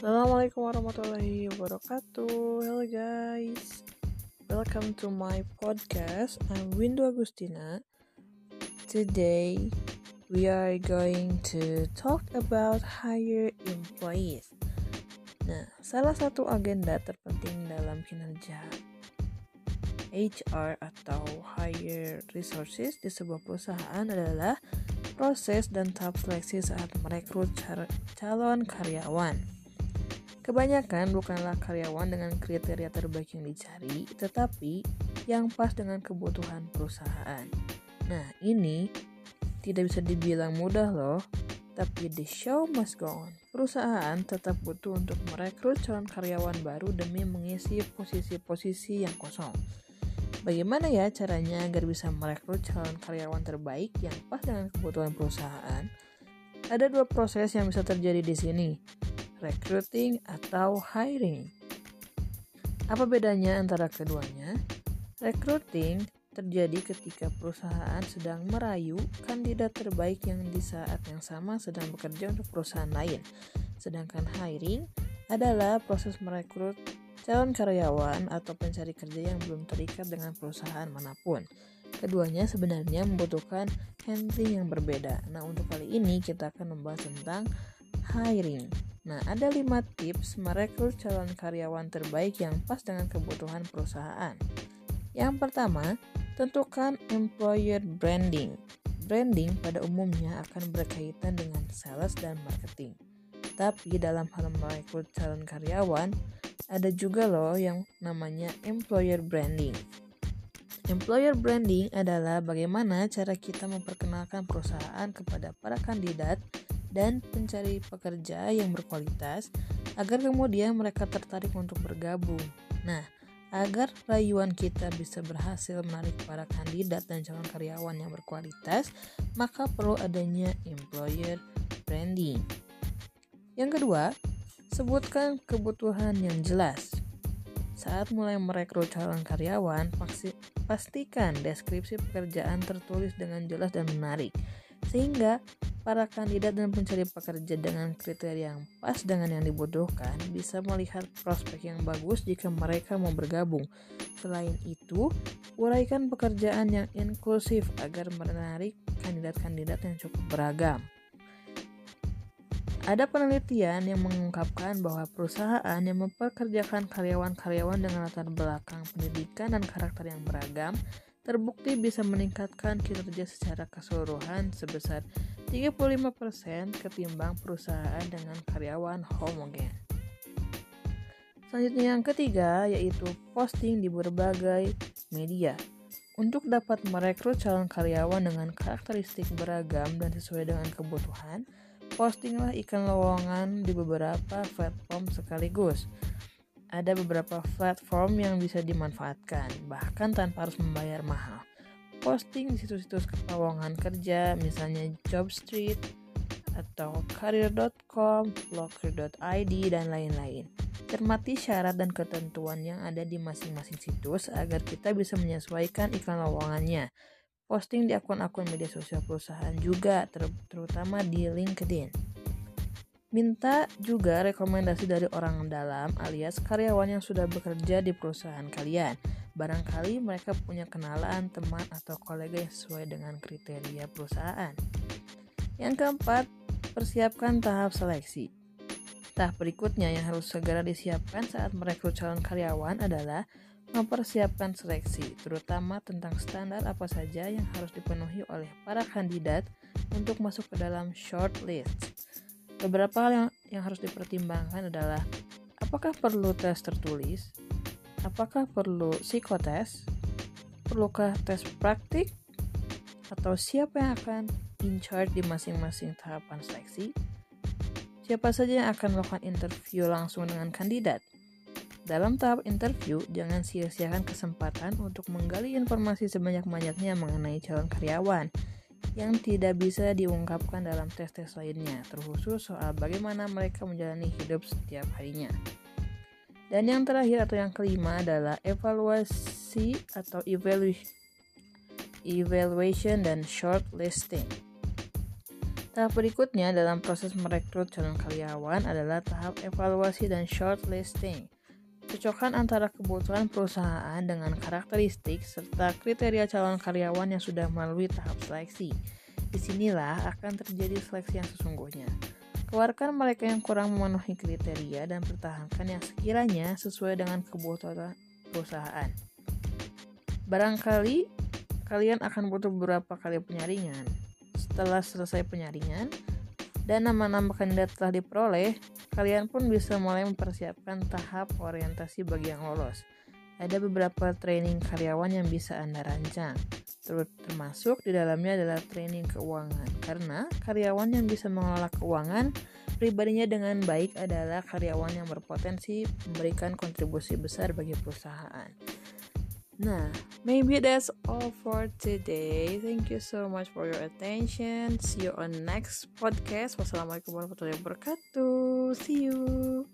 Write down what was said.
Assalamualaikum warahmatullahi wabarakatuh. Hello guys. Welcome to my podcast. I'm Windu Agustina. Today we are going to talk about hire employees. Nah, salah satu agenda terpenting dalam kinerja HR atau hire resources di sebuah perusahaan adalah proses dan tahap seleksi saat merekrut calon karyawan. Kebanyakan bukanlah karyawan dengan kriteria terbaik yang dicari, tetapi yang pas dengan kebutuhan perusahaan. Nah, ini tidak bisa dibilang mudah loh, tapi the show must go on. Perusahaan tetap butuh untuk merekrut calon karyawan baru demi mengisi posisi-posisi yang kosong. Bagaimana ya caranya agar bisa merekrut calon karyawan terbaik yang pas dengan kebutuhan perusahaan? Ada dua proses yang bisa terjadi di sini recruiting atau hiring. Apa bedanya antara keduanya? Recruiting terjadi ketika perusahaan sedang merayu kandidat terbaik yang di saat yang sama sedang bekerja untuk perusahaan lain. Sedangkan hiring adalah proses merekrut calon karyawan atau pencari kerja yang belum terikat dengan perusahaan mana pun. Keduanya sebenarnya membutuhkan handling yang berbeda. Nah, untuk kali ini kita akan membahas tentang hiring. Nah, ada lima tips merekrut calon karyawan terbaik yang pas dengan kebutuhan perusahaan. Yang pertama, tentukan employer branding. Branding pada umumnya akan berkaitan dengan sales dan marketing. Tapi dalam hal merekrut calon karyawan, ada juga loh yang namanya employer branding. Employer branding adalah bagaimana cara kita memperkenalkan perusahaan kepada para kandidat dan pencari pekerja yang berkualitas agar kemudian mereka tertarik untuk bergabung. Nah, agar rayuan kita bisa berhasil menarik para kandidat dan calon karyawan yang berkualitas, maka perlu adanya employer branding. Yang kedua, sebutkan kebutuhan yang jelas. Saat mulai merekrut calon karyawan, pastikan deskripsi pekerjaan tertulis dengan jelas dan menarik, sehingga Para kandidat dan pencari pekerja dengan kriteria yang pas dengan yang dibutuhkan bisa melihat prospek yang bagus jika mereka mau bergabung. Selain itu, uraikan pekerjaan yang inklusif agar menarik kandidat-kandidat yang cukup beragam. Ada penelitian yang mengungkapkan bahwa perusahaan yang mempekerjakan karyawan-karyawan dengan latar belakang pendidikan dan karakter yang beragam terbukti bisa meningkatkan kinerja secara keseluruhan sebesar 35% ketimbang perusahaan dengan karyawan homogen. Selanjutnya yang ketiga yaitu posting di berbagai media. Untuk dapat merekrut calon karyawan dengan karakteristik beragam dan sesuai dengan kebutuhan, postinglah iklan lowongan di beberapa platform sekaligus. Ada beberapa platform yang bisa dimanfaatkan, bahkan tanpa harus membayar mahal posting di situs-situs lowongan kerja misalnya Jobstreet atau career.com, locker.id dan lain-lain. Cermati syarat dan ketentuan yang ada di masing-masing situs agar kita bisa menyesuaikan iklan lowongannya. Posting di akun-akun media sosial perusahaan juga, ter terutama di LinkedIn. Minta juga rekomendasi dari orang dalam alias karyawan yang sudah bekerja di perusahaan kalian Barangkali mereka punya kenalan, teman, atau kolega yang sesuai dengan kriteria perusahaan. Yang keempat, persiapkan tahap seleksi. Tahap berikutnya yang harus segera disiapkan saat merekrut calon karyawan adalah mempersiapkan seleksi, terutama tentang standar apa saja yang harus dipenuhi oleh para kandidat untuk masuk ke dalam shortlist. Beberapa hal yang, yang harus dipertimbangkan adalah apakah perlu tes tertulis, Apakah perlu psikotes? Perlukah tes praktik? Atau siapa yang akan in charge di masing-masing tahapan seleksi? Siapa saja yang akan melakukan interview langsung dengan kandidat? Dalam tahap interview, jangan sia-siakan kesempatan untuk menggali informasi sebanyak-banyaknya mengenai calon karyawan yang tidak bisa diungkapkan dalam tes-tes lainnya, terkhusus soal bagaimana mereka menjalani hidup setiap harinya. Dan yang terakhir atau yang kelima adalah evaluasi atau evaluation, evaluation dan shortlisting. Tahap berikutnya dalam proses merekrut calon karyawan adalah tahap evaluasi dan shortlisting. Cocokkan antara kebutuhan perusahaan dengan karakteristik serta kriteria calon karyawan yang sudah melalui tahap seleksi. Di sinilah akan terjadi seleksi yang sesungguhnya. Keluarkan mereka yang kurang memenuhi kriteria dan pertahankan yang sekiranya sesuai dengan kebutuhan perusahaan. Barangkali kalian akan butuh beberapa kali penyaringan. Setelah selesai penyaringan dan nama-nama kandidat telah diperoleh, kalian pun bisa mulai mempersiapkan tahap orientasi bagi yang lolos. Ada beberapa training karyawan yang bisa Anda rancang termasuk di dalamnya adalah training keuangan karena karyawan yang bisa mengelola keuangan pribadinya dengan baik adalah karyawan yang berpotensi memberikan kontribusi besar bagi perusahaan. Nah, maybe that's all for today. Thank you so much for your attention. See you on next podcast. Wassalamualaikum warahmatullahi wabarakatuh. See you.